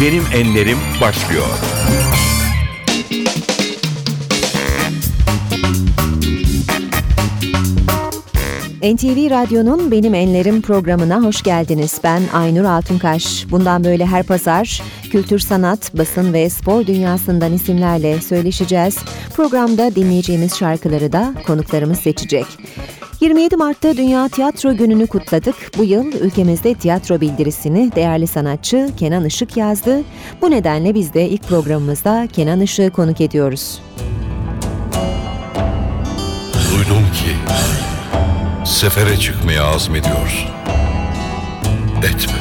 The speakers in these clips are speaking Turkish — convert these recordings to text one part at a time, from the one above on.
Benim Enlerim başlıyor. NTV Radyo'nun Benim Enlerim programına hoş geldiniz. Ben Aynur Altunkaş. Bundan böyle her pazar kültür, sanat, basın ve spor dünyasından isimlerle söyleşeceğiz. Programda dinleyeceğimiz şarkıları da konuklarımız seçecek. 27 Mart'ta Dünya Tiyatro Günü'nü kutladık. Bu yıl ülkemizde tiyatro bildirisini değerli sanatçı Kenan Işık yazdı. Bu nedenle biz de ilk programımızda Kenan Işık'ı konuk ediyoruz. Duydum ki sefere çıkmaya azmediyorsun. Etme.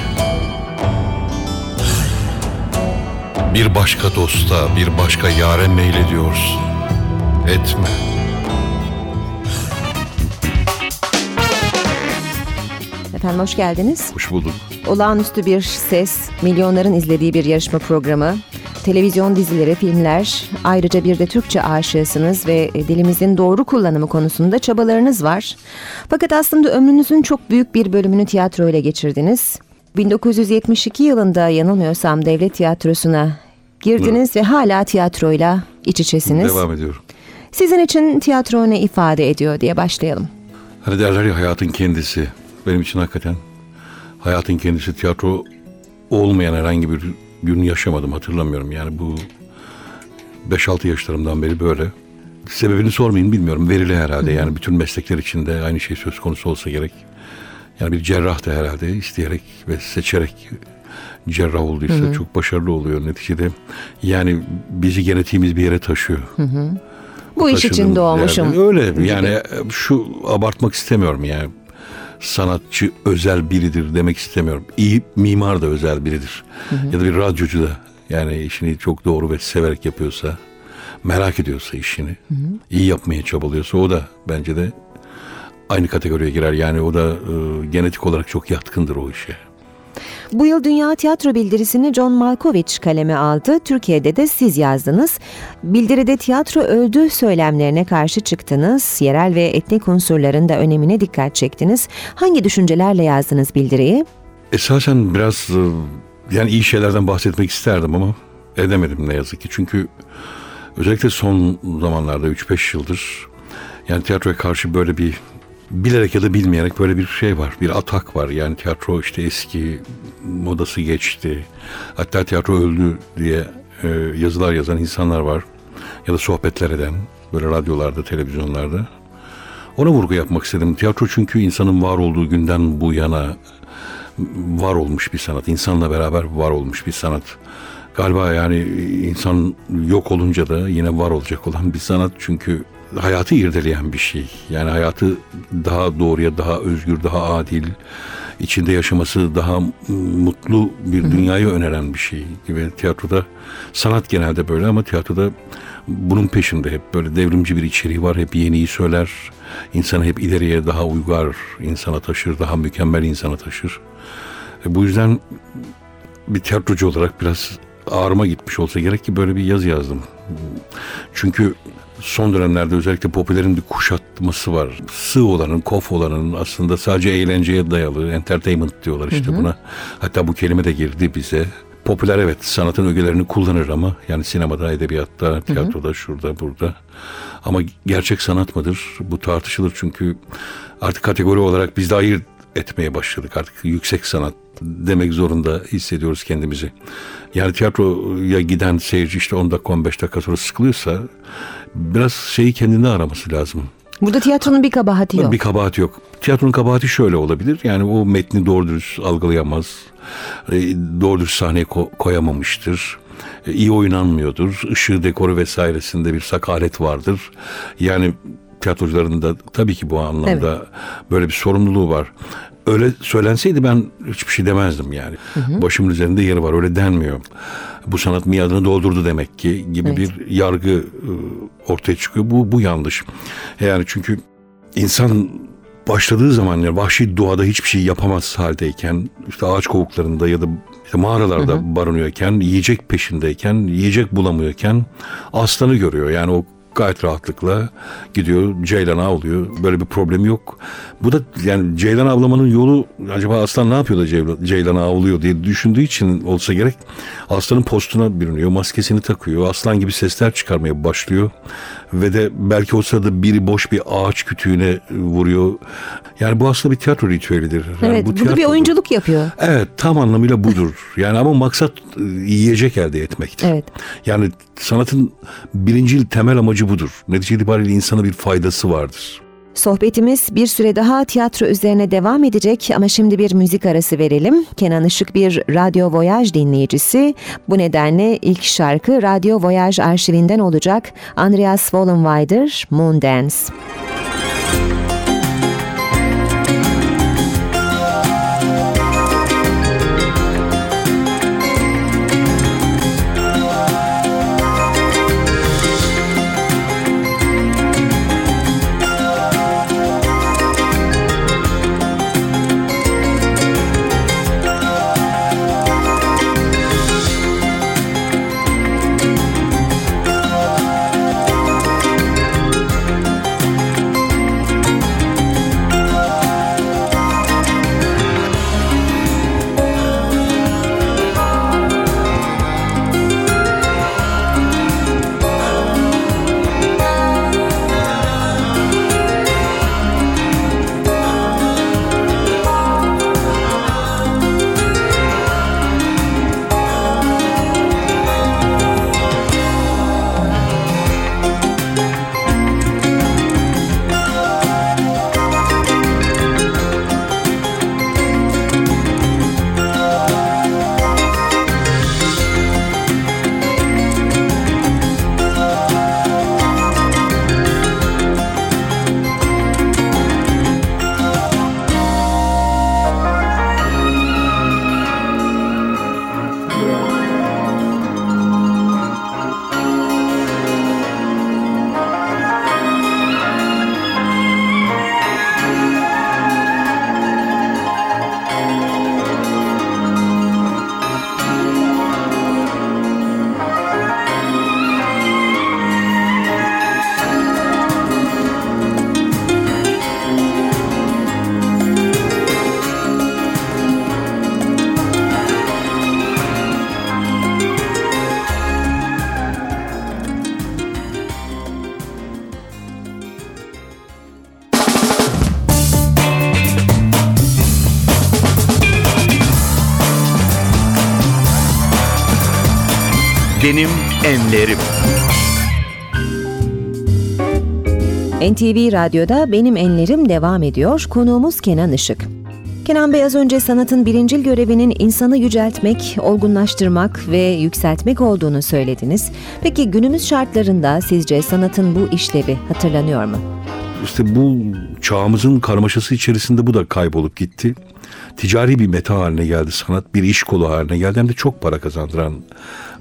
Bir başka dosta, bir başka yare meylediyorsun. Etme. Efendim hoş geldiniz. Hoş bulduk. Olağanüstü bir ses, milyonların izlediği bir yarışma programı. Televizyon dizileri, filmler, ayrıca bir de Türkçe aşığısınız ve dilimizin doğru kullanımı konusunda çabalarınız var. Fakat aslında ömrünüzün çok büyük bir bölümünü tiyatro ile geçirdiniz. 1972 yılında yanılmıyorsam devlet tiyatrosuna girdiniz ve hala tiyatroyla iç içesiniz. Devam ediyorum. Sizin için tiyatro ne ifade ediyor diye başlayalım. Hani derler ya hayatın kendisi. Benim için hakikaten hayatın kendisi tiyatro olmayan herhangi bir gün yaşamadım hatırlamıyorum. Yani bu 5-6 yaşlarımdan beri böyle. Sebebini sormayın bilmiyorum. Verili herhalde. Yani bütün meslekler içinde aynı şey söz konusu olsa gerek. Yani bir cerrah da herhalde isteyerek ve seçerek cerrah olduysa çok başarılı oluyor neticede. Yani bizi genetiğimiz bir yere taşıyor. Bu iş için doğmuşum. yerde. Öyle yani şu abartmak istemiyorum yani. Sanatçı özel biridir demek istemiyorum. İyi mimar da özel biridir. Ya da bir radyocu da yani işini çok doğru ve severek yapıyorsa, merak ediyorsa işini, iyi yapmaya çabalıyorsa o da bence de aynı kategoriye girer. Yani o da e, genetik olarak çok yatkındır o işe. Bu yıl Dünya Tiyatro Bildirisini John Malkovich kaleme aldı. Türkiye'de de siz yazdınız. Bildiride tiyatro öldü söylemlerine karşı çıktınız. Yerel ve etnik unsurların da önemine dikkat çektiniz. Hangi düşüncelerle yazdınız bildiriyi? Esasen biraz e, yani iyi şeylerden bahsetmek isterdim ama edemedim ne yazık ki. Çünkü özellikle son zamanlarda 3-5 yıldır yani tiyatroya karşı böyle bir bilerek ya da bilmeyerek böyle bir şey var. Bir atak var. Yani tiyatro işte eski modası geçti. Hatta tiyatro öldü diye e, yazılar yazan insanlar var. Ya da sohbetler eden böyle radyolarda, televizyonlarda. Ona vurgu yapmak istedim. Tiyatro çünkü insanın var olduğu günden bu yana var olmuş bir sanat. İnsanla beraber var olmuş bir sanat. Galiba yani insan yok olunca da yine var olacak olan bir sanat. Çünkü hayatı irdeleyen bir şey. Yani hayatı daha doğruya, daha özgür, daha adil, içinde yaşaması daha mutlu bir dünyayı öneren bir şey gibi. Tiyatroda sanat genelde böyle ama tiyatroda bunun peşinde hep böyle devrimci bir içeriği var. Hep yeniyi söyler. İnsanı hep ileriye daha uygar insana taşır, daha mükemmel insana taşır. E bu yüzden bir tiyatrocu olarak biraz ağrıma gitmiş olsa gerek ki böyle bir yazı yazdım. Çünkü son dönemlerde özellikle popülerin bir kuşatması var. Sığ olanın, kof olanın aslında sadece eğlenceye dayalı, entertainment diyorlar işte buna. Hatta bu kelime de girdi bize. Popüler evet sanatın ögelerini kullanır ama yani sinemada, edebiyatta, tiyatroda, şurada, burada. Ama gerçek sanat mıdır? Bu tartışılır çünkü artık kategori olarak biz de ayırt etmeye başladık. Artık yüksek sanat demek zorunda hissediyoruz kendimizi. Yani tiyatroya giden seyirci işte 10 dakika 15 dakika sonra sıkılıyorsa biraz şeyi kendinde araması lazım. Burada tiyatronun bir kabahati yok. Bir kabahati yok. Tiyatronun kabahati şöyle olabilir. Yani o metni doğru dürüst algılayamaz. E, Doğru dürüst sahneye ko- koyamamıştır. E, iyi oynanmıyordur. Işığı, dekoru vesairesinde bir sakaret vardır. Yani tiyatrocuların da tabii ki bu anlamda böyle bir sorumluluğu var. Öyle söylenseydi ben hiçbir şey demezdim yani. Başımın üzerinde yeri var öyle denmiyor. Bu sanat miadını doldurdu demek ki gibi Evet. bir yargı e, ortaya çıkıyor. Bu bu yanlış. Yani çünkü insan başladığı zaman yani vahşi doğada hiçbir şey yapamaz haldeyken işte ağaç kovuklarında ya da işte mağaralarda barınıyorken yiyecek peşindeyken yiyecek bulamıyorken aslanı görüyor. Yani o gayet rahatlıkla gidiyor Ceylan avlıyor. Böyle bir problemi yok. Bu da yani Ceylan avlamanın yolu acaba aslan ne yapıyor da Ceylan, Ceylan'ı avlıyor diye düşündüğü için olsa gerek. Aslanın postuna bürünüyor, maskesini takıyor. Aslan gibi sesler çıkarmaya başlıyor. Ve de belki o sırada biri boş bir ağaç kütüğüne vuruyor. Yani bu aslında bir tiyatro ritüelidir. Yani Evet, bu burada bir oyunculuk yapıyor. Evet tam anlamıyla budur. Yani ama maksat e, yiyecek elde etmektir. Evet. Yani sanatın birincil temel amacı budur. Netice itibariyle insana bir faydası vardır. Sohbetimiz bir süre daha tiyatro üzerine devam edecek ama şimdi bir müzik arası verelim. Kenan Işık bir Radyo Voyage dinleyicisi. Bu nedenle ilk şarkı Radyo Voyage arşivinden olacak. Andreas Vollenweider, Moon Dance. Enlerim. NTV Radyo'da Benim Enlerim devam ediyor. Konuğumuz Kenan Işık. Kenan Bey az önce sanatın birincil görevinin insanı yüceltmek, olgunlaştırmak ve yükseltmek olduğunu söylediniz. Peki günümüz şartlarında sizce sanatın bu işlevi hatırlanıyor mu? İşte bu çağımızın karmaşası içerisinde bu da kaybolup gitti. Ticari bir meta haline geldi sanat. Bir iş kolu haline geldi. Hem de çok para kazandıran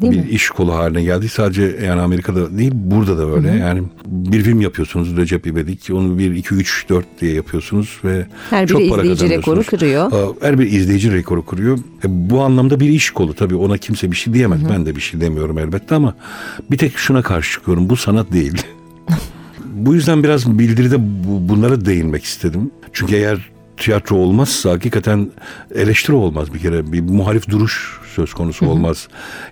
Değil bir mi? iş kolu haline geldi. Sadece yani Amerika'da değil burada da öyle. Yani bir film yapıyorsunuz Recep İvedik. Onu bir, iki, üç, dört diye yapıyorsunuz ve Her çok para izleyici rekoru kazanıyorsunuz. kırıyor. Her bir izleyici rekoru kuruyor. E, bu anlamda bir iş kolu tabii ona kimse bir şey diyemez. Ben de bir şey demiyorum elbette ama bir tek şuna karşı çıkıyorum. Bu sanat değil. bu yüzden biraz bildiride bu, bunlara değinmek istedim. Çünkü eğer tiyatro olmazsa hakikaten eleştiri olmaz bir kere. Bir muhalif duruş söz konusu olmaz.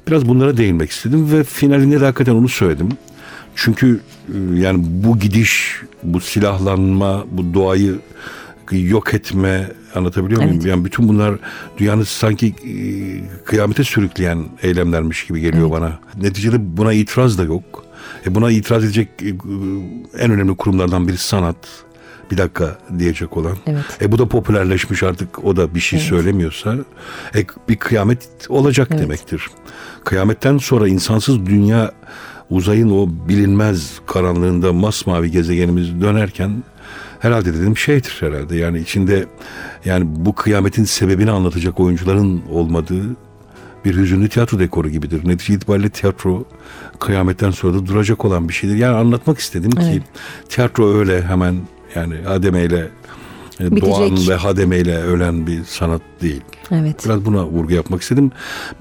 Biraz bunlara değinmek istedim ve finalinde de hakikaten onu söyledim. Çünkü e, yani bu gidiş, bu silahlanma, bu doğayı yok etme anlatabiliyor muyum? Evet. Yani bütün bunlar dünyanın sanki e, kıyamete sürükleyen eylemlermiş gibi geliyor bana. Neticede buna itiraz da yok. E buna itiraz edecek e, en önemli kurumlardan biri sanat. Bir dakika diyecek olan. Evet. E bu da popülerleşmiş artık o da bir şey Evet. söylemiyorsa e, bir kıyamet olacak Evet. demektir. Kıyametten sonra insansız dünya uzayın o bilinmez karanlığında masmavi gezegenimiz dönerken herhalde dedim şeydir herhalde. Yani içinde yani bu kıyametin sebebini anlatacak oyuncuların olmadığı bir hüzünlü tiyatro dekoru gibidir. Netice itibariyle tiyatro kıyametten sonra da duracak olan bir şeydir. Yani anlatmak istedim Evet. ki tiyatro öyle hemen yani hademeyle e, Bitecek. doğan ve hademeyle ölen bir sanat değil. Evet. Biraz buna vurgu yapmak istedim.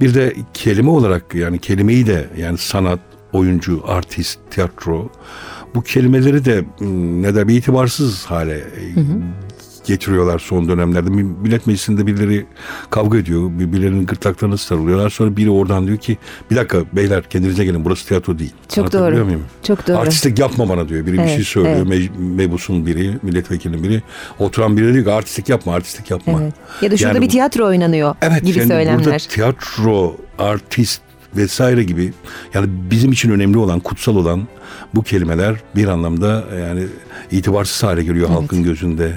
Bir de kelime olarak yani kelimeyi de yani sanat, oyuncu, artist, tiyatro bu kelimeleri de m, ne der bir itibarsız hale e, getiriyorlar son dönemlerde. Millet Meclisi'nde birileri kavga ediyor. Birbirlerinin gırtlaklarını sarılıyorlar. Sonra biri oradan diyor ki bir dakika beyler kendinize gelin burası tiyatro değil. Çok doğru. Muyum? Çok doğru. Artistlik yapma bana diyor. Biri bir Evet, şey söylüyor. evet. Me- mebusun biri, milletvekilinin biri. Oturan biri diyor ki artistlik yapma, artistlik yapma. Evet. Ya da şurada Yani bir tiyatro oynanıyor Evet gibi yani söylemler. burada tiyatro, artist vesaire gibi yani bizim için önemli olan, kutsal olan bu kelimeler bir anlamda yani itibarsız hale geliyor Evet. halkın gözünde.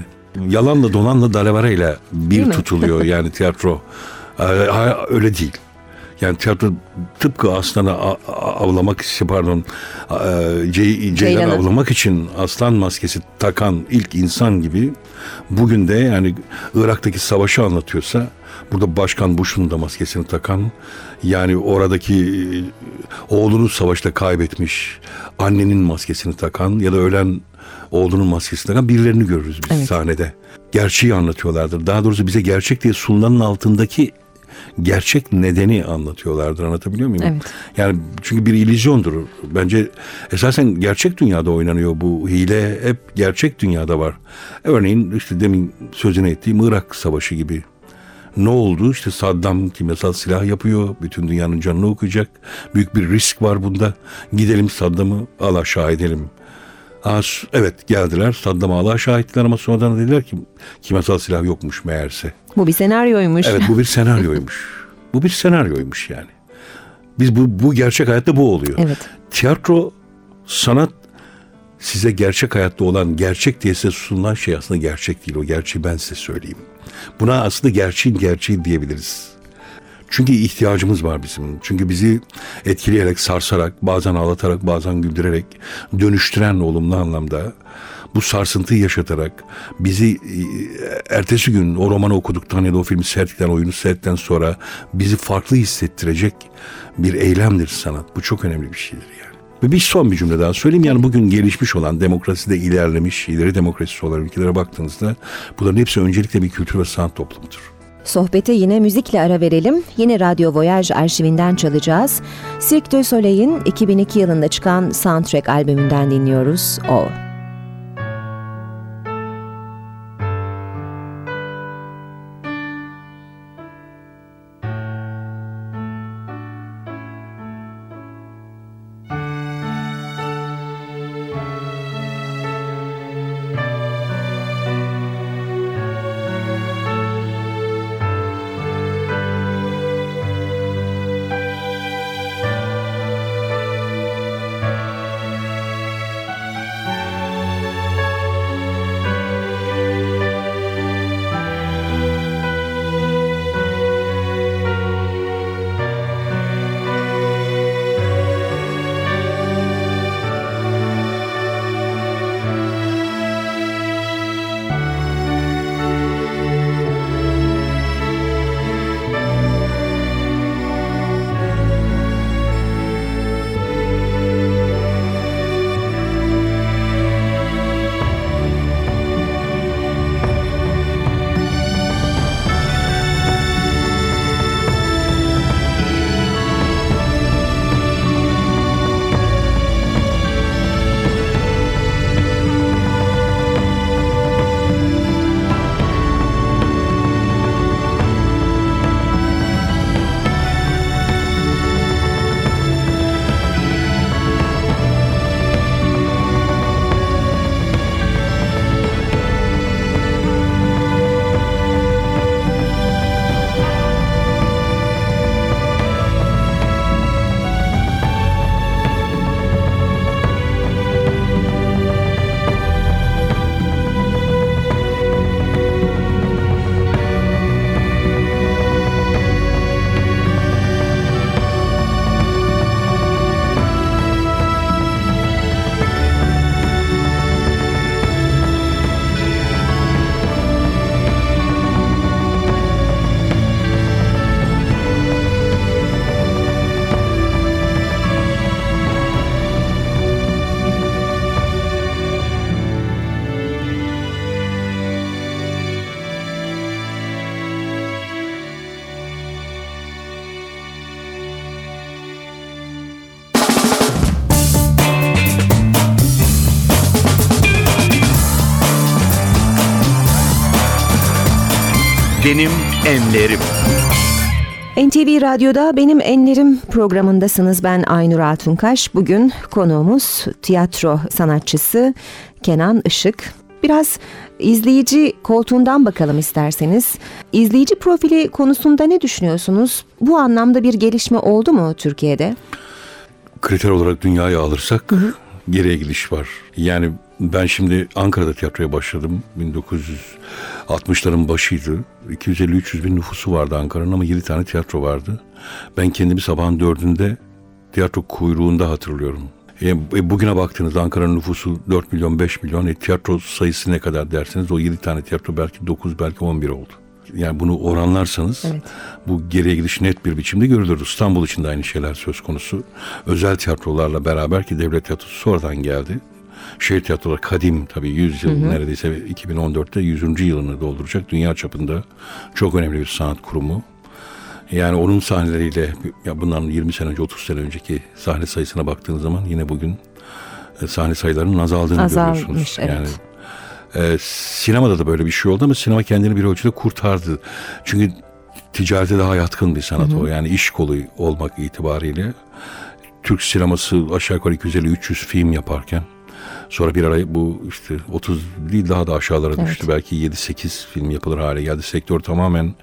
Yalanla donanla dalavarayla Değil bir mi? tutuluyor yani tiyatro. Ee, Öyle değil. Yani tiyatro tıpkı aslanı avlamak için pardon e, ce- ceylan avlamak için aslan maskesi takan ilk insan gibi bugün de yani Irak'taki savaşı anlatıyorsa burada Başkan Bush'un da maskesini takan yani oradaki e, oğlunu savaşta kaybetmiş annenin maskesini takan ya da ölen oğlunun maskesini takan birilerini görürüz biz Evet. sahnede. Gerçeği anlatıyorlardır. Daha doğrusu bize gerçek diye sunulanın altındaki gerçek nedeni anlatıyorlardır. Anlatabiliyor muyum? Evet. Yani çünkü bir illüzyondur. Bence esasen gerçek dünyada oynanıyor bu hile hep gerçek dünyada var. Örneğin işte demin sözünü ettiğim Irak Savaşı gibi. Ne oldu? İşte Saddam kimyasal silah yapıyor. Bütün dünyanın canını okuyacak. Büyük bir risk var bunda. Gidelim Saddam'ı al aşağı edelim. Ha, s- evet geldiler Saddam'ı al aşağı ettiler ama sonradan dediler ki kimyasal silah yokmuş meğerse. Bu bir senaryoymuş. Evet bu bir senaryoymuş. bu bir senaryoymuş yani. Biz bu, bu gerçek hayatta bu oluyor. Evet. Tiyatro, sanat size gerçek hayatta olan gerçek diye size sunulan şey aslında gerçek değil. O gerçeği ben size söyleyeyim. Buna aslında gerçeğin gerçeği diyebiliriz. Çünkü ihtiyacımız var bizim. Çünkü bizi etkileyerek, sarsarak, bazen ağlatarak, bazen güldürerek, dönüştüren olumlu anlamda bu sarsıntıyı yaşatarak bizi e, ertesi gün o romanı okuduktan ya da o filmi seyrettikten, oyunu seyrettikten sonra bizi farklı hissettirecek bir eylemdir sanat. Bu çok önemli bir şeydir yani. Ve bir son bir cümle daha söyleyeyim. Yani bugün gelişmiş olan, demokraside ilerlemiş, ileri demokrasisi olan ülkelere baktığınızda bunların hepsi öncelikle bir kültür ve sanat toplumudur. Sohbete yine müzikle ara verelim. Yine Radyo Voyage arşivinden çalacağız. Cirque du Soleil'in 2002 yılında çıkan soundtrack albümünden dinliyoruz. O. Benim Enlerim. NTV Radyo'da Benim Enlerim programındasınız. Ben Aynur Altunkaş. Bugün konuğumuz tiyatro sanatçısı Kenan Işık. Biraz izleyici koltuğundan bakalım isterseniz. İzleyici profili konusunda ne düşünüyorsunuz? Bu anlamda bir gelişme oldu mu Türkiye'de? Kriter olarak dünyayı alırsak geriye gidiş var. Yani ben şimdi Ankara'da tiyatroya başladım. 1960'ların başıydı. 250-300 bin nüfusu vardı Ankara'nın ama 7 tane tiyatro vardı. Ben kendimi sabahın dördünde tiyatro kuyruğunda hatırlıyorum. E, e, bugüne baktığınızda Ankara'nın nüfusu 4 milyon 5 milyon. E, tiyatro sayısı ne kadar derseniz o 7 tane tiyatro belki 9 belki 11 oldu. Yani bunu oranlarsanız Evet. bu geriye gidiş net bir biçimde görülür. İstanbul için de aynı şeyler söz konusu. Özel tiyatrolarla beraber ki devlet tiyatrosu sonradan geldi. Şehir tiyatroları kadim tabii 100 yıl neredeyse 2014'te 100. yılını dolduracak. Dünya çapında çok önemli bir sanat kurumu. Yani onun sahneleriyle ya bundan 20 sene önce 30 sene önceki sahne sayısına baktığınız zaman yine bugün e, sahne sayılarının azaldığını Azalmış, görüyorsunuz. evet. Yani e, sinemada da böyle bir şey oldu ama sinema kendini bir ölçüde kurtardı. Çünkü ticarete daha yatkın bir sanat o. Yani iş kolu olmak itibariyle Türk sineması aşağı yukarı 250-300 film yaparken sonra bir ara bu işte 30 değil daha da aşağılara düştü. Belki 7-8 film yapılır hale geldi. Sektör tamamen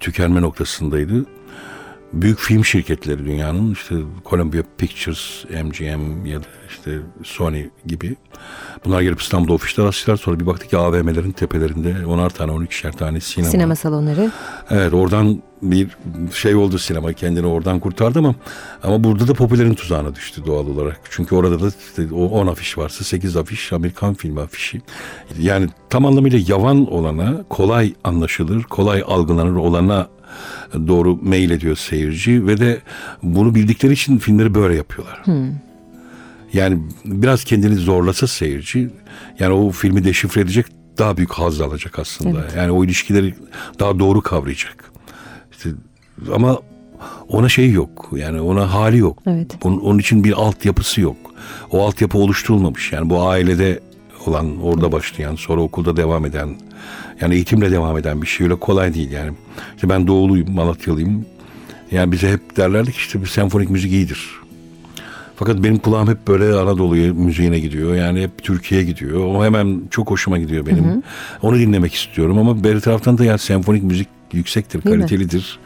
tükenme noktasındaydı. Büyük film şirketleri dünyanın işte Columbia Pictures, MGM ya da işte Sony gibi bunlar gelip İstanbul'da ofisler açtılar. Sonra bir baktık ki AVM'lerin tepelerinde 10'ar tane 12'şer tane sinema. Sinema salonları. Evet oradan bir şey oldu sinema kendini oradan kurtardı ama ama burada da popülerin tuzağına düştü doğal olarak. Çünkü orada da işte o 10 afiş varsa 8 afiş Amerikan filmi afişi. Yani tam anlamıyla yavan olana kolay anlaşılır, kolay algılanır olana doğru mail ediyor seyirci ve de bunu bildikleri için filmleri böyle yapıyorlar. Yani biraz kendini zorlasa seyirci yani o filmi deşifre edecek daha büyük haz alacak aslında. Yani o ilişkileri daha doğru kavrayacak. İşte ama ona şey yok. Yani ona hali yok. Evet. Onun, onun için bir altyapısı yok. O altyapı oluşturulmamış. Yani bu ailede olan, orada başlayan, sonra okulda devam eden, yani eğitimle devam eden bir şey öyle kolay değil yani. İşte ben doğuluyum, Malatyalıyım. Yani bize hep derlerdi ki işte bir senfonik müzik iyidir. Fakat benim kulağım hep böyle Anadolu müziğine gidiyor. Yani hep Türkiye'ye gidiyor. O hemen çok hoşuma gidiyor benim. Onu dinlemek istiyorum ama bir taraftan da yani senfonik müzik yüksektir, Değil mi? kalitelidir.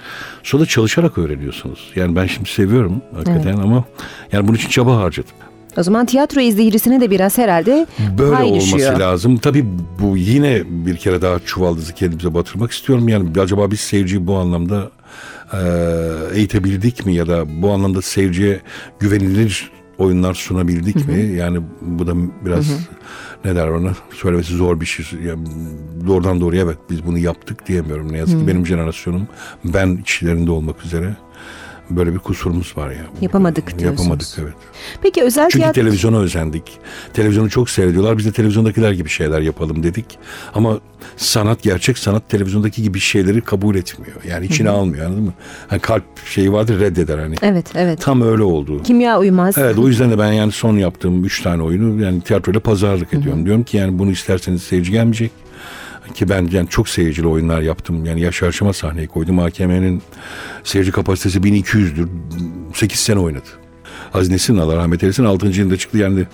Sonra çalışarak öğreniyorsunuz. Yani ben şimdi seviyorum hakikaten ama yani bunun için çaba harcadım. O zaman tiyatro izleyicisine de biraz herhalde Böyle pay olması düşüyor. lazım. Tabii bu yine bir kere daha çuvaldızı kendimize batırmak istiyorum. Yani acaba biz seyirciyi bu anlamda e, eğitebildik mi ya da bu anlamda seyirciye güvenilir oyunlar sunabildik mi? Yani bu da biraz ne der ona söylemesi zor bir şey. Yani doğrudan doğruya evet biz bunu yaptık diyemiyorum. Ne yazık ki benim jenerasyonum ben içlerinde olmak üzere böyle bir kusurumuz var ya. Yapamadık diyorsunuz. Yapamadık evet. Peki özel Çünkü tiyatro... televizyona özendik. Televizyonu çok seyrediyorlar. Biz de televizyondakiler gibi şeyler yapalım dedik. Ama sanat, gerçek sanat televizyondaki gibi şeyleri kabul etmiyor. Yani içine almıyor anladın mı? Hani kalp şeyi vardır reddeder hani. Evet, evet. Tam öyle oldu. Kimya uymaz. Evet o yüzden de ben yani son yaptığım üç tane oyunu yani tiyatroyla pazarlık ediyorum. Diyorum ki yani bunu isterseniz seyirci gelmeyecek. Ki ben yani çok seyircili oyunlar yaptım. Yani Yaşar Şım'a sahneye koydum. AKM'nin seyirci kapasitesi 1200'dür. 8 sene oynadı. Aziz Nesin Allah rahmet eylesin 6. yılında çıktı yani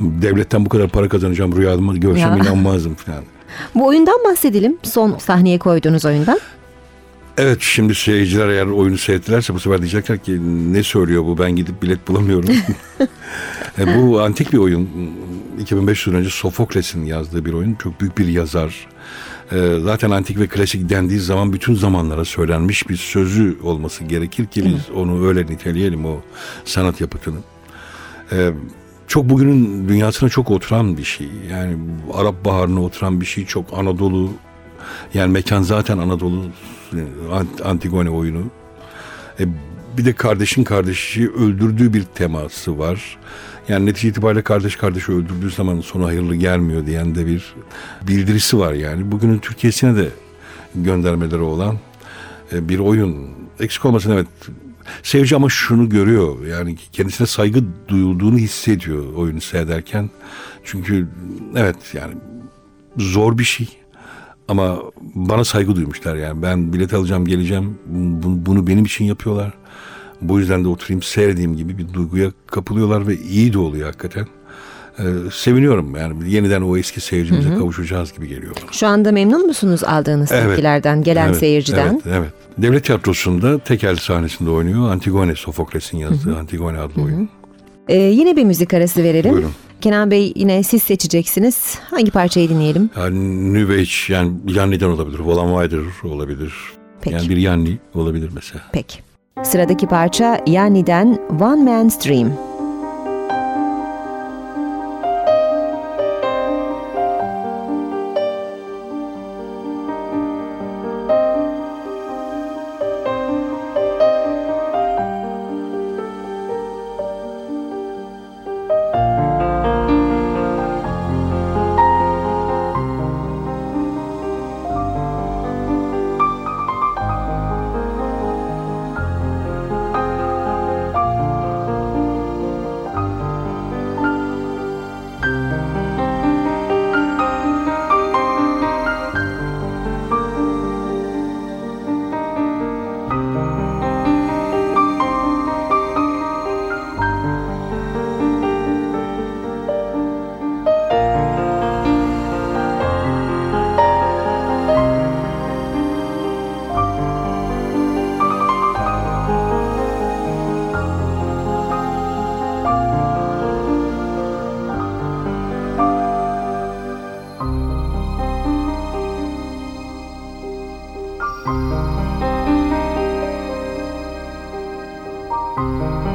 devletten bu kadar para kazanacağım rüyamı görsem Ya. inanmazdım falan. Bu oyundan bahsedelim. Son sahneye koyduğunuz oyundan. Evet şimdi seyirciler eğer oyunu seyrettilerse bu sefer diyecekler ki ne söylüyor bu ben gidip bilet bulamıyorum. e, bu antik bir oyun. 2500 yıl önce Sofokles'in yazdığı bir oyun. Çok büyük bir yazar. E, zaten antik ve klasik dendiği zaman bütün zamanlara söylenmiş bir sözü olması gerekir ki biz onu öyle niteleyelim o sanat yapıtını. E, çok bugünün dünyasına çok oturan bir şey. Yani Arap Baharı'na oturan bir şey. Çok Anadolu yani mekan zaten Anadolu Antigone oyunu. E, bir de kardeşin kardeşi öldürdüğü bir teması var. Yani netice itibariyle kardeş kardeşi öldürdüğü zaman sonu hayırlı gelmiyor diyen de bir bildirisi var yani. Bugünün Türkiye'sine de göndermeleri olan e, bir oyun. Eksik olmasın evet. Seyirci ama şunu görüyor. Yani kendisine saygı duyulduğunu hissediyor oyunu seyrederken. Çünkü evet yani zor bir şey. Ama bana saygı duymuşlar yani. Ben bilet alacağım geleceğim. Bunu, benim için yapıyorlar. Bu yüzden de oturayım seyredeyim gibi bir duyguya kapılıyorlar ve iyi de oluyor hakikaten. Ee, seviniyorum yani yeniden o eski seyircimize kavuşacağız gibi geliyor bana. Şu anda memnun musunuz aldığınız Evet. tepkilerden, gelen Evet, seyirciden? Evet, evet. Devlet tiyatrosunda tekel sahnesinde oynuyor. Antigone, Sofokles'in yazdığı Antigone adlı oyun. Ee, yine bir müzik arası verelim. Buyurun. Kenan Bey yine siz seçeceksiniz. Hangi parçayı dinleyelim? Yani New Age yani Yanni'den olabilir. Volan Wider olabilir. Peki. Yani bir Yanni olabilir mesela. Peki. Sıradaki parça Yanni'den One Man's Dream. Benim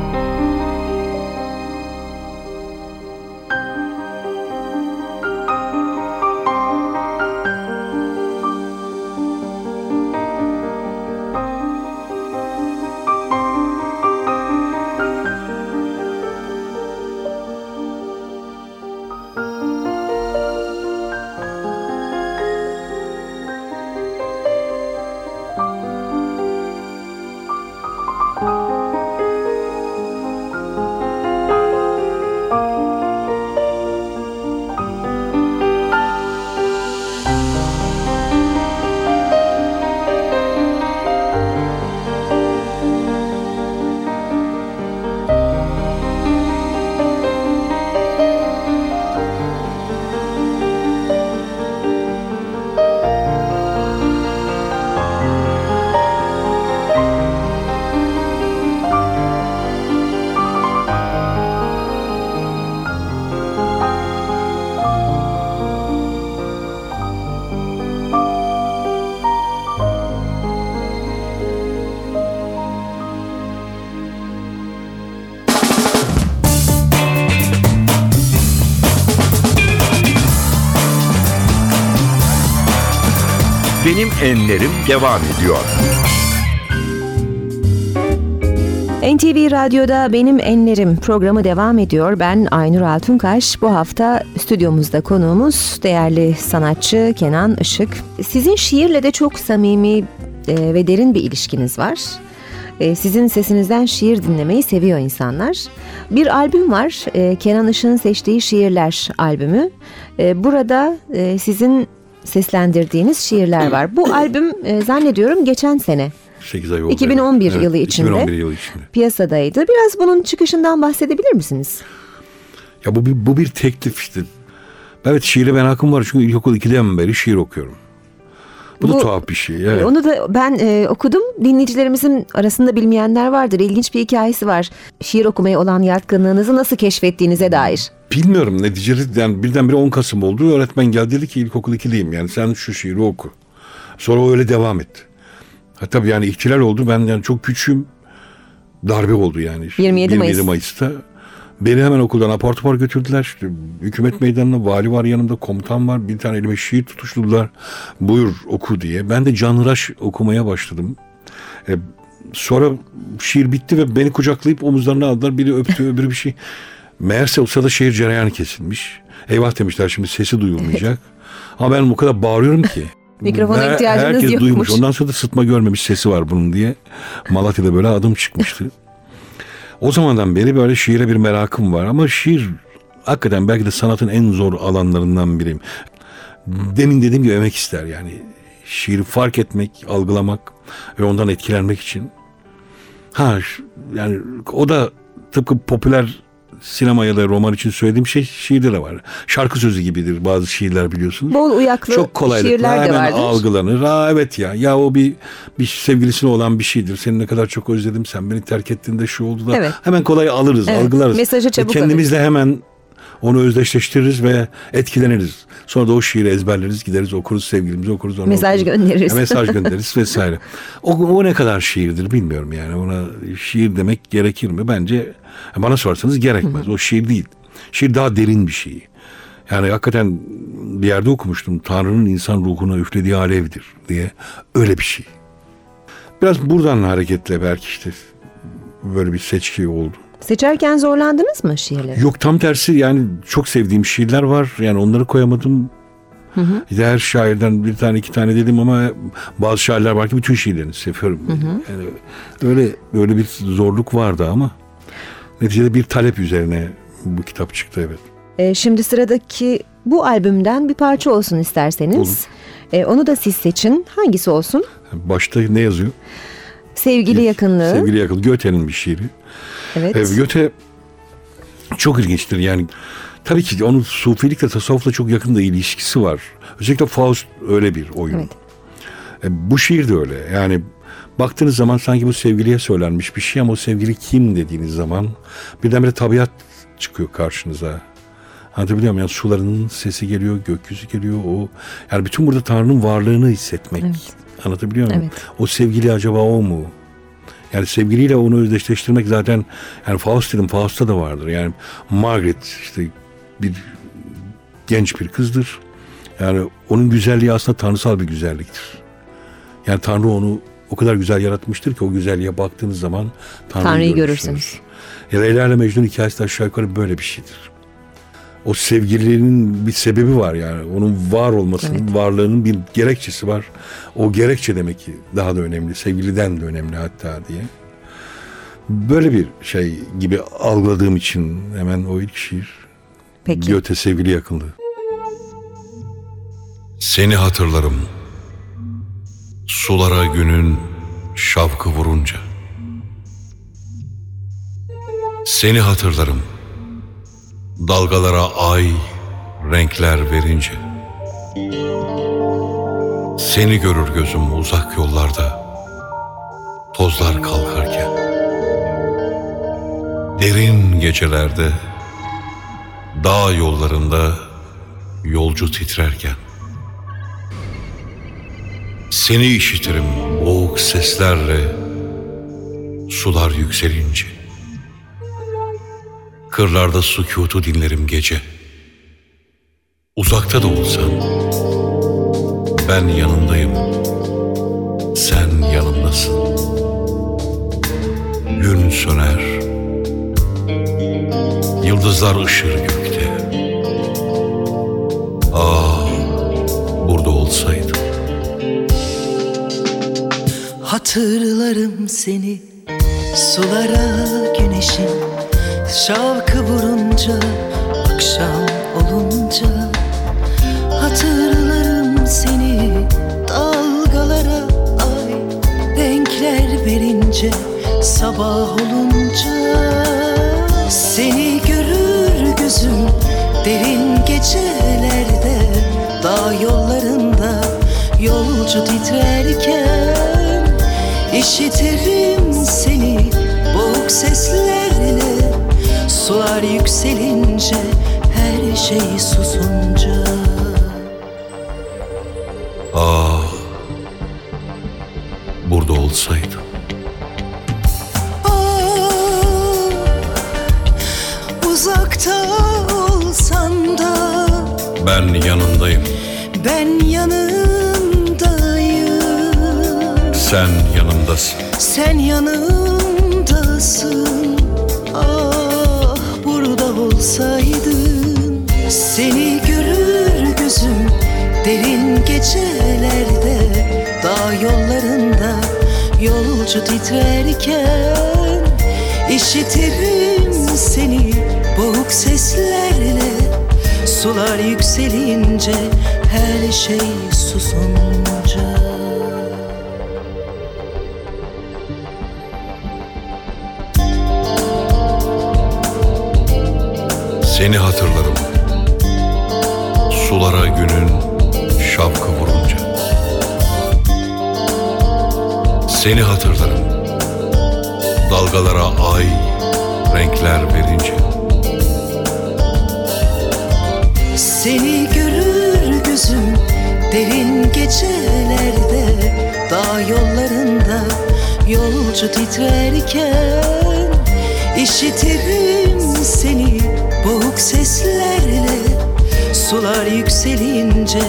enlerim devam ediyor. NTV Radyo'da Benim Enlerim programı devam ediyor. Ben Aynur Altunkaş. Bu hafta stüdyomuzda konuğumuz değerli sanatçı Kenan Işık. Sizin şiirle de çok samimi e, ve derin bir ilişkiniz var. E, Sizin sesinizden şiir dinlemeyi seviyor insanlar. Bir albüm var, e, Kenan Işık'ın seçtiği şiirler albümü. Burada sizin seslendirdiğiniz şiirler var. Bu albüm e, zannediyorum geçen sene 8 ay oldu. 2011 yılı içinde. 2011 yılı içinde. piyasadaydı. Biraz bunun çıkışından bahsedebilir misiniz? Ya bu bir, bu bir teklif işte. Evet şiire merakım var çünkü ilkokul 2'den beri şiir okuyorum. Bu, da Bu- tuhaf bir şey. Evet. Onu da ben e, okudum. Dinleyicilerimizin arasında bilmeyenler vardır. İlginç bir hikayesi var. Şiir okumaya olan yatkınlığınızı nasıl keşfettiğinize dair. Bilmiyorum neticede yani birdenbire 10 Kasım oldu. Öğretmen geldi dedi ki ilkokul 2'liyim yani sen şu şiiri oku. Sonra o öyle devam etti. Ha tabii yani ihtilal oldu. Ben yani çok küçüğüm. Darbe oldu yani. 27 Mayıs. Mayıs'ta. Beni hemen okuldan apar topar götürdüler. İşte hükümet meydanına vali var yanımda, komutan var. Bir tane elime şiir tutuşturdular. Buyur oku diye. Ben de canhıraş okumaya başladım. E, sonra şiir bitti ve beni kucaklayıp omuzlarına aldılar. Biri öptü, öbürü bir şey. Meğerse sırada şehir cereyanı kesilmiş. Eyvah demişler şimdi sesi duyulmayacak. Ama ben bu kadar bağırıyorum ki. Mikrofona Her- ihtiyacınız herkes yokmuş. duymuş. Ondan sonra da sıtma görmemiş sesi var bunun diye. Malatya'da böyle adım çıkmıştı. O zamandan beri böyle şiire bir merakım var ama şiir hakikaten belki de sanatın en zor alanlarından biriyim. demin dediğim gibi emek ister yani. Şiiri fark etmek, algılamak ve ondan etkilenmek için. Ha yani o da tıpkı popüler sinema ya da roman için söylediğim şey şiirde de var. Şarkı sözü gibidir bazı şiirler biliyorsunuz. Bol uyaklı Çok kolaylıkla şiirler de hemen vardır. algılanır. Ha evet ya. Ya o bir bir sevgilisine olan bir şeydir. Seni ne kadar çok özledim. Sen beni terk ettiğinde şu oldu da Evet. hemen kolay alırız, Evet, algılarız. mesajı çabuk Kendimizle hemen onu özdeşleştiririz ve etkileniriz. Sonra da o şiiri ezberleriz, gideriz okuruz sevgilimizi okuruz. Ona Mesaj okuruz. göndeririz. Ya, mesaj göndeririz vesaire. O, o ne kadar şiirdir bilmiyorum yani. Ona şiir demek gerekir mi? Bence bana sorarsanız gerekmez. O şiir değil. Şiir daha derin bir şey. Yani hakikaten bir yerde okumuştum. Tanrı'nın insan ruhuna üflediği alevdir diye. Öyle bir şey. Biraz buradan hareketle belki işte böyle bir seçki oldu. Seçerken zorlandınız mı şiirleri? Yok tam tersi yani çok sevdiğim şiirler var. Yani onları koyamadım. Bir de her şairden bir tane iki tane dedim ama bazı şairler var ki bütün şiirlerini seviyorum. Yani öyle öyle bir zorluk vardı ama neticede bir talep üzerine bu kitap çıktı evet. Ee, şimdi sıradaki bu albümden bir parça olsun isterseniz. Olur. Ee, onu da siz seçin. Hangisi olsun? Başta ne yazıyor? Sevgili yakınlığı. Sevgili yakın. Goethe'nin bir şiiri. Evet. E, Goethe çok ilginçtir yani. Tabii ki onun sufilikle tasavvufla çok yakın da ilişkisi var. Özellikle Faust öyle bir oyun. Evet. E, bu şiir de öyle. Yani baktığınız zaman sanki bu sevgiliye söylenmiş bir şey ama o sevgili kim dediğiniz zaman birdenbire tabiat çıkıyor karşınıza. Anlatabiliyor muyum? Yani suların sesi geliyor, gökyüzü geliyor. O yani bütün burada Tanrı'nın varlığını hissetmek. Evet. Anlatabiliyor muyum? Evet. O sevgili acaba o mu? Yani sevgiliyle onu özdeşleştirmek zaten yani Faust dedim Faust'ta da vardır. Yani Margaret işte bir genç bir kızdır. Yani onun güzelliği aslında tanrısal bir güzelliktir. Yani Tanrı onu o kadar güzel yaratmıştır ki o güzelliğe baktığınız zaman Tanrı'yı, Tanrı'yı görürsünüz. görürsünüz. Ya Leyla ile Mecnun hikayesi de aşağı yukarı böyle bir şeydir. O sevgilinin bir sebebi var yani. Onun var olmasının, Evet. varlığının bir gerekçesi var. O gerekçe demek ki daha da önemli. Sevgiliden de önemli hatta diye. Böyle bir şey gibi algıladığım için hemen o ilk şiir. Peki. Göte sevgili yakınlığı. Seni hatırlarım. Sulara günün şavkı vurunca. Seni hatırlarım. Dalgalara ay renkler verince. Seni görür gözüm uzak yollarda. Tozlar kalkarken. Derin gecelerde dağ yollarında yolcu titrerken. Seni işitirim boğuk seslerle sular yükselince. Kırlarda sükutu dinlerim gece. Uzakta da olsan ben yanındayım. Sen yanımdasın. Gün söner. Yıldızlar ışır gökte. Ah, burada olsaydım. Hatırlarım seni sulara güneşin Şavkı vurunca akşam olunca Hatırlarım seni dalgalara ay Renkler verince sabah olunca Seni görür gözüm derin gecelerde Dağ yollarında yolcu titrerken İşitirim seni boğuk seslerle Sular yükselince her şey susunca Ah, burada olsaydım. Ah, Uzakta olsan da Ben yanındayım. ben yanındayım Sen yanımdasın. Sen yanımdasın Ah olsaydın Seni görür gözüm. Derin gecelerde Dağ yollarında Yolcu titrerken İşitirim seni Boğuk seslerle. Sular yükselince her şey susunca Seni hatırlarım. Sulara günün şapkı vurunca. Seni hatırlarım. Dalgalara ay renkler verince. Seni görür gözüm derin gecelerde Dağ yollarında yolcu titrerken işitirim seni boğuk seslerle Sular yükselince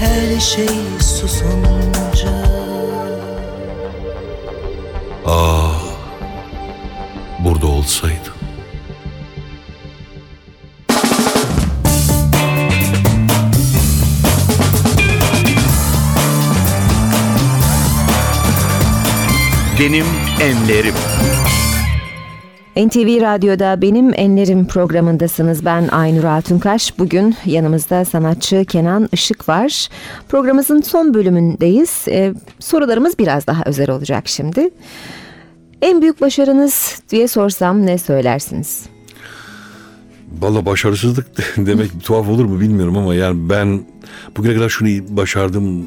her şey susunca Ah Burada olsaydın Benim Enlerim. NTV Radyo'da Benim Enlerim programındasınız. Ben Aynur Altunkaş. Bugün yanımızda sanatçı Kenan Işık var. Programımızın son bölümündeyiz. Ee, sorularımız biraz daha özel olacak şimdi. En büyük başarınız diye sorsam ne söylersiniz? Valla başarısızlık demek tuhaf olur mu bilmiyorum ama yani ben bugüne kadar şunu başardım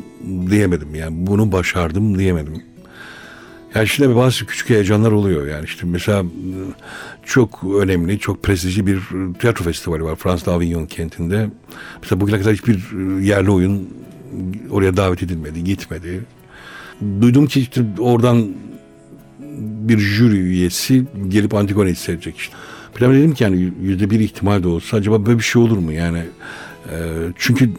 diyemedim. Yani bunu başardım diyemedim. Yani şimdi bazı küçük heyecanlar oluyor yani işte mesela çok önemli, çok prestijli bir tiyatro festivali var Fransız Avignon kentinde. Mesela bugüne kadar hiçbir yerli oyun oraya davet edilmedi, gitmedi. Duydum ki işte oradan bir jüri üyesi gelip Antigone'yi seyredecek işte. Ben dedim ki yani yüzde bir ihtimal de olsa acaba böyle bir şey olur mu yani? E, çünkü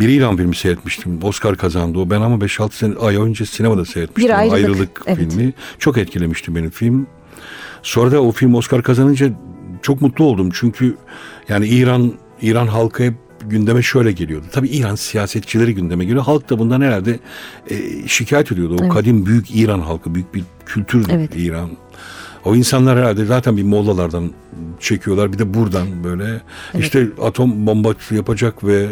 bir İran filmi seyretmiştim. Oscar kazandı o. Ben ama 5-6 sene ay önce sinemada seyretmiştim. Bir ayrılık. ayrılık evet. filmi. Çok etkilemişti benim film. Sonra da o film Oscar kazanınca çok mutlu oldum. Çünkü yani İran İran halkı hep gündeme şöyle geliyordu. Tabii İran siyasetçileri gündeme geliyor. Halk da bundan herhalde e, şikayet ediyordu. O Evet. kadim büyük İran halkı, büyük bir kültür Evet. İran. O insanlar herhalde zaten bir mollalardan çekiyorlar. Bir de buradan böyle işte atom bombası yapacak ve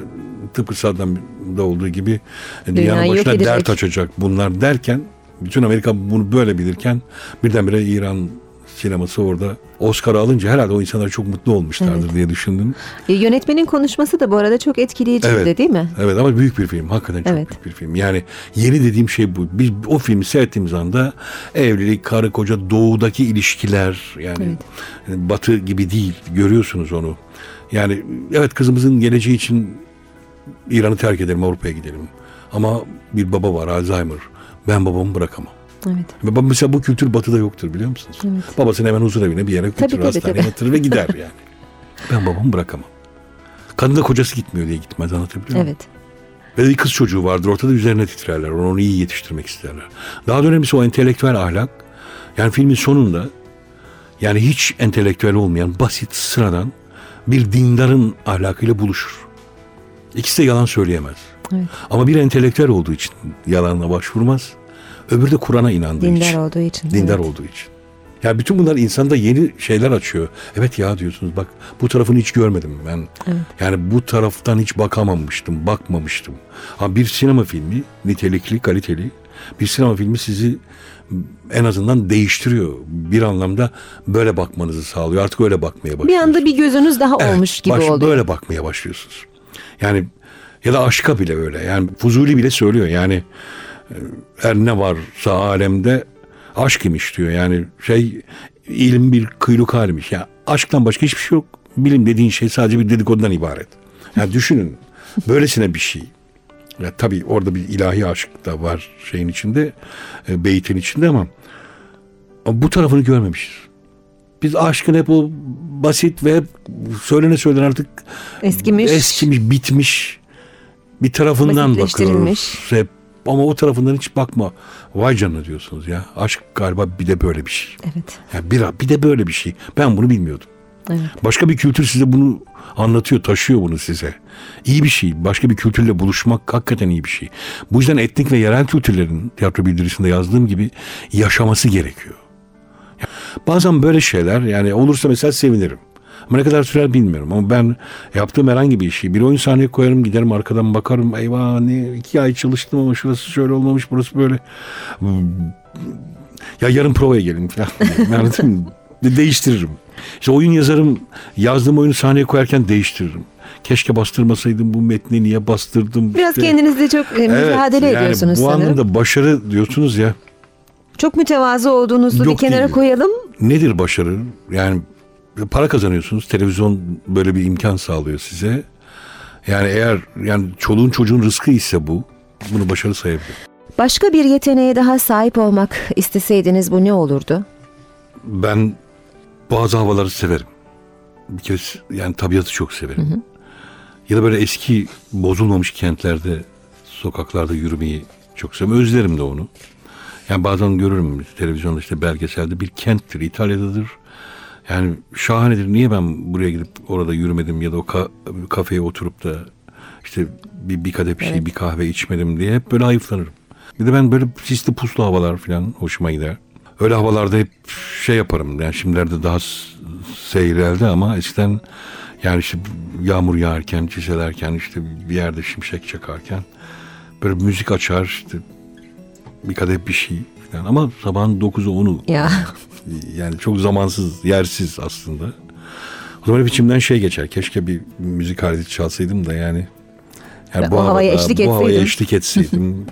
tıpkı Saddam'da olduğu gibi dünyanın başına dert açacak bunlar derken bütün Amerika bunu böyle bilirken birdenbire İran sineması orada Oscar alınca herhalde o insanlar çok mutlu olmuşlardır Evet. diye düşündüm. E, Yönetmenin konuşması da bu arada çok etkileyiciydi Evet. değil mi? Evet ama büyük bir film. Hakikaten çok Evet. büyük bir film. Yani yeni dediğim şey bu. Biz o filmi seyrettiğimiz anda evlilik, karı koca, doğudaki ilişkiler yani batı gibi değil. Görüyorsunuz onu. Yani evet kızımızın geleceği için İran'ı terk edelim, Avrupa'ya gidelim. Ama bir baba var Alzheimer. Ben babamı bırakamam. Evet. Ve Mesela bu kültür batıda yoktur biliyor musunuz? Evet. Babasını hemen huzur evine bir yere götürür, tabii, hastaneye tabii. yatırır ve gider yani. Ben babamı bırakamam. Kadın da kocası gitmiyor diye gitmez anlatabiliyor muyum? Evet. Ve bir kız çocuğu vardır ortada üzerine titrerler. Onu, onu iyi yetiştirmek isterler. Daha da önemlisi o entelektüel ahlak. Yani filmin sonunda yani hiç entelektüel olmayan basit sıradan bir dindarın ahlakıyla buluşur. İkisi de yalan söyleyemez. Evet. Ama bir entelektüel olduğu için yalanla başvurmaz. Öbürü de Kur'an'a inandığı Dindar için. olduğu için. Dindar evet. olduğu için. Ya bütün bunlar insanda yeni şeyler açıyor. Evet ya diyorsunuz bak bu tarafını hiç görmedim ben. Yani bu taraftan hiç bakamamıştım, bakmamıştım. Ama bir sinema filmi nitelikli, kaliteli bir sinema filmi sizi en azından değiştiriyor. Bir anlamda böyle bakmanızı sağlıyor. Artık öyle bakmaya Bir başlıyorsunuz. anda bir gözünüz daha Evet, olmuş gibi baş- oluyor. Böyle bakmaya başlıyorsunuz. Yani ya da aşka bile öyle. Yani Fuzuli bile söylüyor. Yani her ne varsa alemde aşk imiş diyor. Yani şey ilim bir kıyluk halmiş. Ya aşktan başka hiçbir şey yok. Bilim dediğin şey sadece bir dedikodudan ibaret. Yani düşünün böylesine bir şey. Ya tabii orada bir ilahi aşk da var şeyin içinde, e, beytin içinde ama bu tarafını görmemişiz. Biz aşkın hep o basit ve hep söylene söylene artık Eskimiş. eskimiş, bitmiş bir tarafından bakıyoruz. Hep ama o tarafından hiç bakma. Vay canına diyorsunuz ya. Aşk galiba bir de böyle bir şey. Evet. Ya bir, bir de böyle bir şey. Ben bunu bilmiyordum. Evet. Başka bir kültür size bunu anlatıyor, taşıyor bunu size. İyi bir şey. Başka bir kültürle buluşmak hakikaten iyi bir şey. Bu yüzden etnik ve yerel kültürlerin tiyatro bildirisinde yazdığım gibi yaşaması gerekiyor. Bazen böyle şeyler yani olursa mesela sevinirim. Ama ne kadar sürer bilmiyorum. Ama ben yaptığım herhangi bir işi bir oyun sahneye koyarım giderim arkadan bakarım. Eyvah ne iki ay çalıştım ama şurası şöyle olmamış burası böyle. Ya yarın provaya gelin falan. De- Değiştiririm. İşte oyun yazarım. Yazdığım oyunu sahneye koyarken değiştiririm. Keşke bastırmasaydım bu metni niye bastırdım. Biraz İşte- kendinizle çok e, mücadele yani ediyorsunuz bu sanırım. anlamda başarı diyorsunuz ya. Çok mütevazı olduğunuzu bir Yok kenara değil. koyalım. Nedir başarı? Yani para kazanıyorsunuz. Televizyon böyle bir imkan sağlıyor size. Yani eğer yani çoluğun çocuğun rızkı ise bu. Bunu başarı sayabilirim. Başka bir yeteneğe daha sahip olmak isteseydiniz bu ne olurdu? Ben bazı havaları severim. Bir kez yani tabiatı çok severim. Ya da böyle eski bozulmamış kentlerde, sokaklarda yürümeyi çok severim. Özlerim de onu. Yani bazen görürüm televizyonda işte belgeselde bir kenttir, İtalya'dadır. Yani şahanedir. Niye ben buraya gidip orada yürümedim ya da o ka- kafeye oturup da işte bir, bir kadeh bir şey, bir kahve içmedim diye hep böyle hayıflanırım. Bir de ben böyle sisli puslu havalar falan hoşuma gider. Öyle havalarda hep şey yaparım. Yani şimdilerde daha seyreldi ama eskiden yani işte yağmur yağarken, çiselerken işte bir yerde şimşek çakarken böyle müzik açar işte bir kadeh bir şey falan. Ama sabahın 9'u 10'u Ya yani çok zamansız, yersiz aslında. O zaman hep içimden şey geçer. Keşke bir müzik aleti çalsaydım da yani. yani O havaya eşlik Bu havaya eşlik etseydim.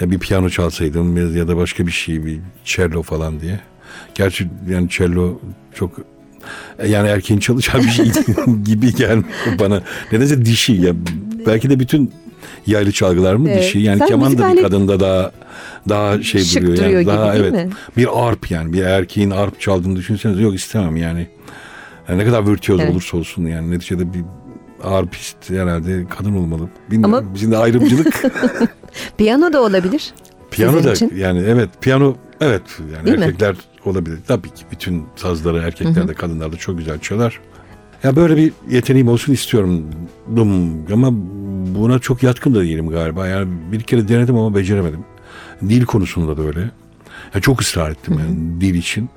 ya bir piyano çalsaydım ya- ya da başka bir şey, bir cello falan diye. Gerçi yani cello çok yani erkeğin çalışan bir şey gibi gelmiyor bana. Nedense dişi ya. Belki de bütün yaylı çalgılar mı Evet. dişi? Yani Sen keman da bir kadında daha daha şey Şık duruyor. duruyor yani. gibi daha değil evet. mi? Bir arp yani bir erkeğin arp çaldığını düşünseniz yok istemem yani. Yani ne kadar virtüöz Evet. olursa olsun yani neticede bir arpist herhalde kadın olmalı. Bilmiyorum. Ama- Bizim de ayrımcılık. piyano da olabilir. piyano da için. yani evet piyano evet yani Değil mi? erkekler olabilir. Tabii ki bütün sazları erkekler de kadınlar da çok güzel çalar. Ya böyle bir yeteneğim olsun istiyorum. Ama buna çok yatkın da değilim galiba. Yani bir kere denedim ama beceremedim. Dil konusunda da öyle. Ya çok ısrar ettim yani dil için.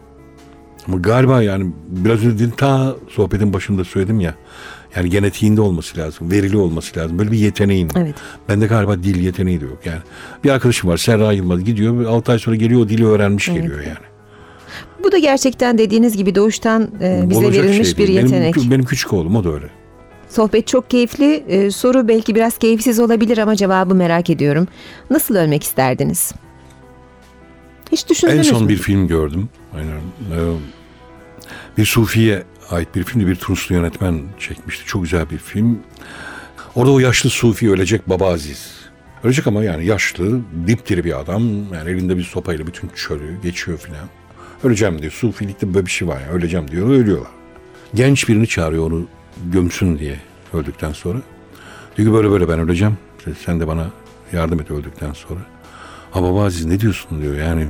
Ama galiba yani biraz önce ta sohbetin başında söyledim ya. Yani genetiğinde olması lazım. Verili olması lazım. Böyle bir yeteneğin. Evet. Bende galiba dil yeteneği de yok. Yani bir arkadaşım var Serra Yılmaz gidiyor 6 ay sonra geliyor o dili öğrenmiş geliyor yani. Bu da gerçekten dediğiniz gibi doğuştan e, bize Olacak verilmiş şey bir değil. yetenek. Benim, benim küçük oğlum o da öyle. Sohbet çok keyifli. E, soru belki biraz keyifsiz olabilir ama cevabı merak ediyorum. Nasıl ölmek isterdiniz? Hiç En düşündünüz son mü? bir film gördüm. Aynen. Ee, bir Sufi'ye ait bir filmdi. Bir Tunuslu yönetmen çekmişti. Çok güzel bir film. Orada o yaşlı Sufi ölecek Baba Aziz. Ölecek ama yani yaşlı, dipdiri bir adam. Yani elinde bir sopayla bütün çölü geçiyor filan. Öleceğim diyor. Sufilikte böyle bir şey var ya. Öleceğim diyor. Ölüyorlar. Genç birini çağırıyor onu gömsün diye öldükten sonra. Diyor ki böyle böyle ben öleceğim. Sen de bana yardım et öldükten sonra. Ha baba Aziz ne diyorsun diyor. Yani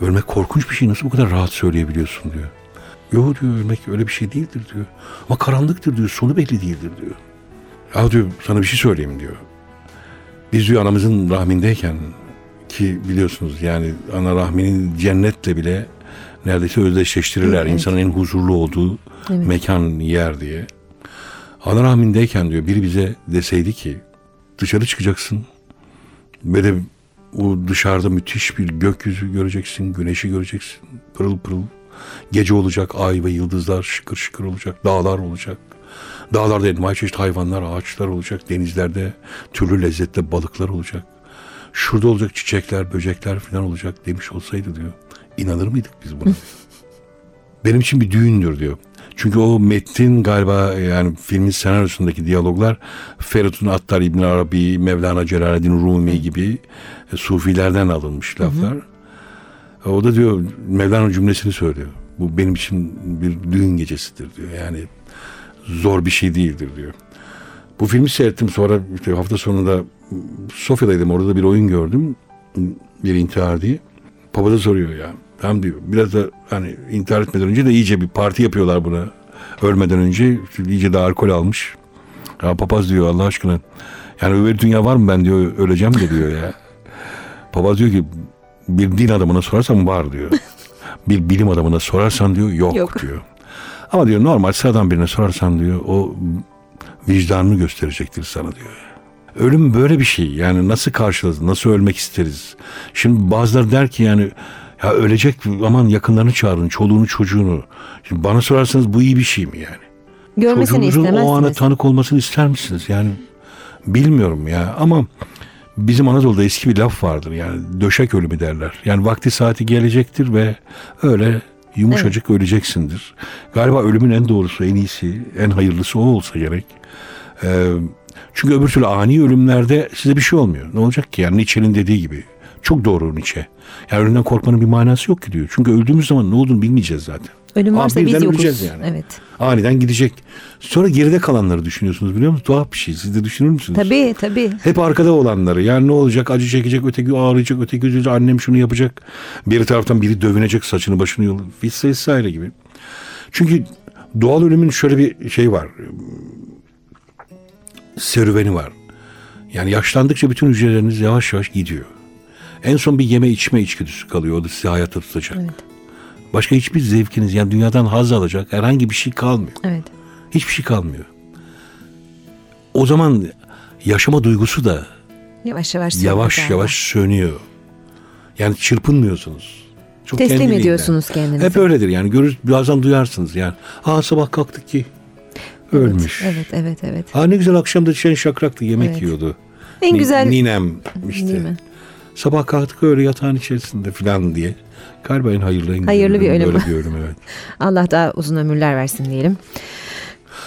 ölmek korkunç bir şey. Nasıl bu kadar rahat söyleyebiliyorsun diyor. Yok diyor ölmek öyle bir şey değildir diyor. Ama karanlıktır diyor. Sonu belli değildir diyor. Ya diyor sana bir şey söyleyeyim diyor. Biz diyor anamızın rahmindeyken ki biliyorsunuz yani ana rahminin cennetle bile neredeyse özdeşleştirirler. Evet. İnsanın en huzurlu olduğu Evet. mekan yer diye. Ana rahmindeyken diyor biri bize deseydi ki dışarı çıkacaksın ve de o dışarıda müthiş bir gökyüzü göreceksin, güneşi göreceksin. Pırıl pırıl. Gece olacak, ay ve yıldızlar şıkır şıkır olacak, dağlar olacak. Dağlarda envai çeşit hayvanlar, ağaçlar olacak. Denizlerde türlü lezzetli balıklar olacak. Şurada olacak çiçekler, böcekler falan olacak demiş olsaydı diyor. İnanır mıydık biz buna? Benim için bir düğündür diyor. Çünkü o metin galiba yani filmin senaryosundaki diyaloglar Feridun Attar İbn Arabi, Mevlana Celaleddin Rumi gibi e, sufilerden alınmış laflar. E, O da diyor Mevlana cümlesini söylüyor. Bu benim için bir düğün gecesidir diyor. Yani zor bir şey değildir diyor. Bu filmi seyrettim sonra işte hafta sonunda Sofya'daydım orada bir oyun gördüm. Bir intihar diye. Papaz'a soruyor ya. Tamam diyor. Biraz da hani intihar etmeden önce de iyice bir parti yapıyorlar buna. Ölmeden önce iyice de alkol almış. Ya papaz diyor Allah aşkına. Yani öbür dünya var mı ben diyor öleceğim de diyor ya. Papaz diyor ki bir din adamına sorarsan var diyor. bir bilim adamına sorarsan diyor yok, Yok. diyor. Ama diyor normal sıradan birine sorarsan diyor o vicdanını gösterecektir sana diyor. Ölüm böyle bir şey. Yani nasıl karşılarız, nasıl ölmek isteriz? Şimdi bazıları der ki yani ya ölecek aman yakınlarını çağırın, çoluğunu çocuğunu. Şimdi bana sorarsanız bu iyi bir şey mi yani? Görmesini Çocuğunuzun o ana istemezsiniz. tanık olmasını ister misiniz? Yani bilmiyorum ya ama bizim Anadolu'da eski bir laf vardır yani döşek ölümü derler. Yani vakti saati gelecektir ve öyle yumuşacık öleceksindir. Galiba ölümün en doğrusu, en iyisi, en hayırlısı o olsa gerek. Ee, çünkü öbür türlü ani ölümlerde size bir şey olmuyor. Ne olacak ki? Yani Nietzsche'nin dediği gibi. Çok doğru Nietzsche. Yani ölümden korkmanın bir manası yok ki diyor. Çünkü öldüğümüz zaman ne olduğunu bilmeyeceğiz zaten. Ölüm Aa, varsa biz birden yokuz. yani. Evet. Aniden gidecek. Sonra geride kalanları düşünüyorsunuz biliyor musunuz? Tuhaf bir şey. Siz de düşünür müsünüz? Tabii tabii. Hep arkada olanları. Yani ne olacak? Acı çekecek, öteki ağrıyacak, öteki üzülecek. Annem şunu yapacak. Bir taraftan biri dövünecek, saçını başını yolu. Vesaire gibi. Çünkü doğal ölümün şöyle bir şey var. Serüveni var. Yani yaşlandıkça bütün hücreleriniz yavaş yavaş gidiyor. En son bir yeme içme içgüdüsü kalıyor. O da sizi hayatta tutacak. Evet. Başka hiçbir zevkiniz yani dünyadan haz alacak herhangi bir şey kalmıyor. Evet. Hiçbir şey kalmıyor. O zaman yaşama duygusu da Yavaş yavaş. yavaş galiba. yavaş sönüyor. Yani çırpınmıyorsunuz. Çok Teslim kendiliğinden. ediyorsunuz kendinizi. Hep öyledir yani. Görür, bazen duyarsınız yani. Aa sabah kalktık ki ölmüş. Evet evet evet. Aa ne güzel akşamda çen şakraktı yemek Evet. yiyordu. En Ni- güzel Ninem işte. değil mi? Sabah kalktık öyle yatağın içerisinde falan diye. Galiba en hayırlı en Hayırlı bir ölüm. Böyle bir ölüm evet. Allah daha uzun ömürler versin diyelim.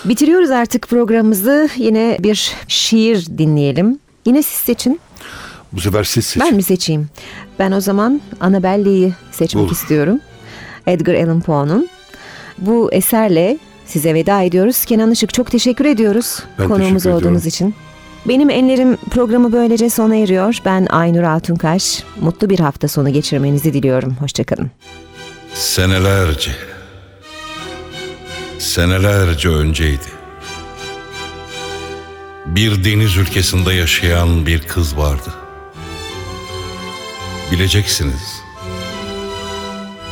Bitiriyoruz artık programımızı. Yine bir şiir dinleyelim. Yine siz seçin. Bu sefer siz seçin. Ben mi seçeyim? Ben o zaman Annabelle'yi seçmek Olur. istiyorum. Edgar Allan Poe'nun. Bu eserle size veda ediyoruz. Kenan Işık çok teşekkür ediyoruz Ben konuğumuz teşekkür olduğunuz ediyorum. için. Benim Enlerim programı böylece sona eriyor. Ben Aynur Altunkaş. Mutlu bir hafta sonu geçirmenizi diliyorum. Hoşçakalın. Senelerce, senelerce önceydi. Bir deniz ülkesinde yaşayan bir kız vardı. Bileceksiniz.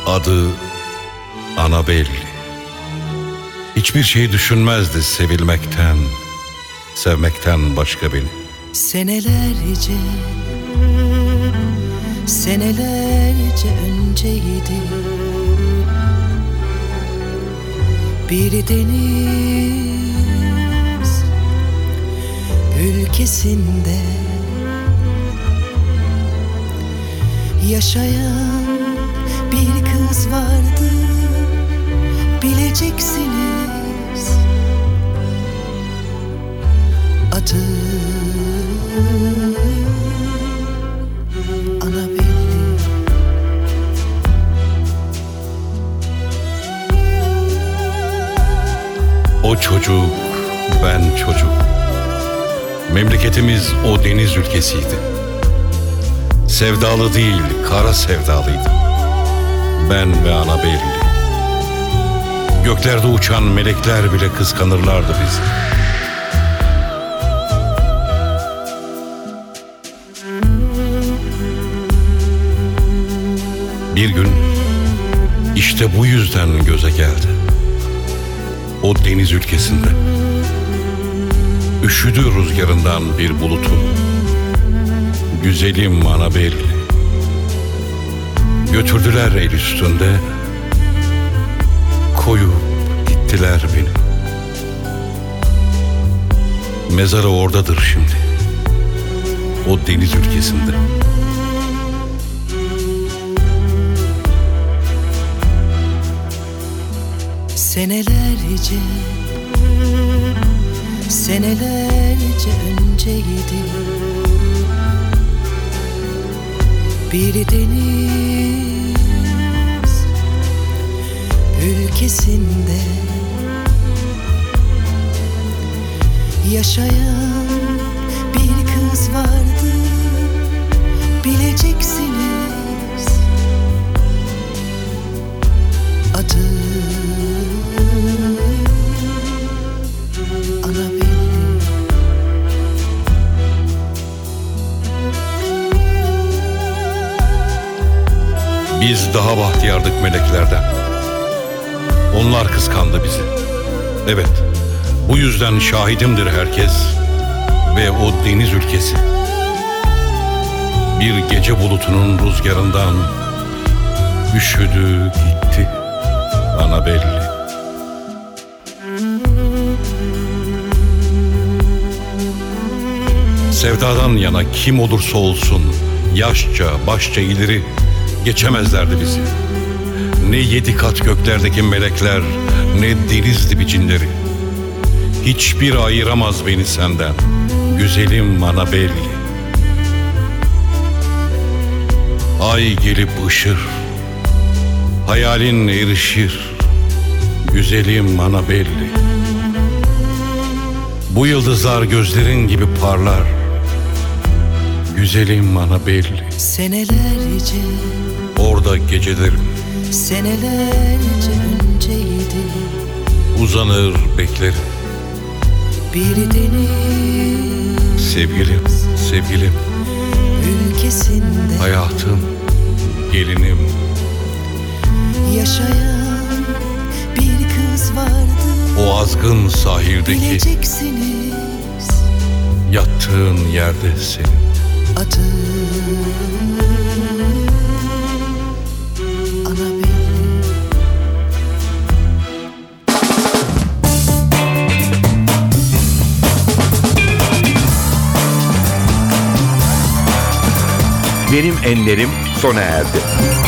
Adı Annabelle. Hiçbir şey düşünmezdi sevilmekten, sevmekten başka beni. Senelerce Senelerce önceydi Bir deniz Ülkesinde Yaşayan bir kız vardı Bileceksiniz Annabelle O çocuk, ben çocuk. Memleketimiz o deniz ülkesiydi. Sevdalı değil, kara sevdalıydı. Ben ve ana belli. Göklerde uçan melekler bile kıskanırlardı bizi. Bir gün işte bu yüzden göze geldi o deniz ülkesinde. Üşüdü rüzgarından bir bulutu. Güzelim Anabel. Götürdüler el üstünde. Koyup gittiler beni. Mezarı oradadır şimdi. O deniz ülkesinde. Senelerce Senelerce önceydi Bir deniz Ülkesinde Yaşayan bir kız vardı. Bileceksiniz Biz daha bahtiyardık meleklerden. Onlar kıskandı bizi. Evet, bu yüzden şahidimdir herkes ve o deniz ülkesi. Bir gece bulutunun rüzgarından üşüdü gitti bana belli. Sevdadan yana kim olursa olsun yaşça başça ileri geçemezlerdi bizi. Ne yedi kat göklerdeki melekler ne deniz dibi cinleri. Hiçbir ayıramaz beni senden. Güzelim bana belli. Ay gelip ışır. Hayalin erişir. Güzelim bana belli. Bu yıldızlar gözlerin gibi parlar. Güzelim bana belli. Senelerce Orada gecelerim Senelerce önceydi uzanır beklerim. Bir deniz Sevgilim, sevgilim, ülkesinde hayatım, gelinim. Yaşayan bir kız vardı O azgın sahildeki Bileceksiniz yattığın yerde senin. Adı Anabel Benim enlerim sona erdi.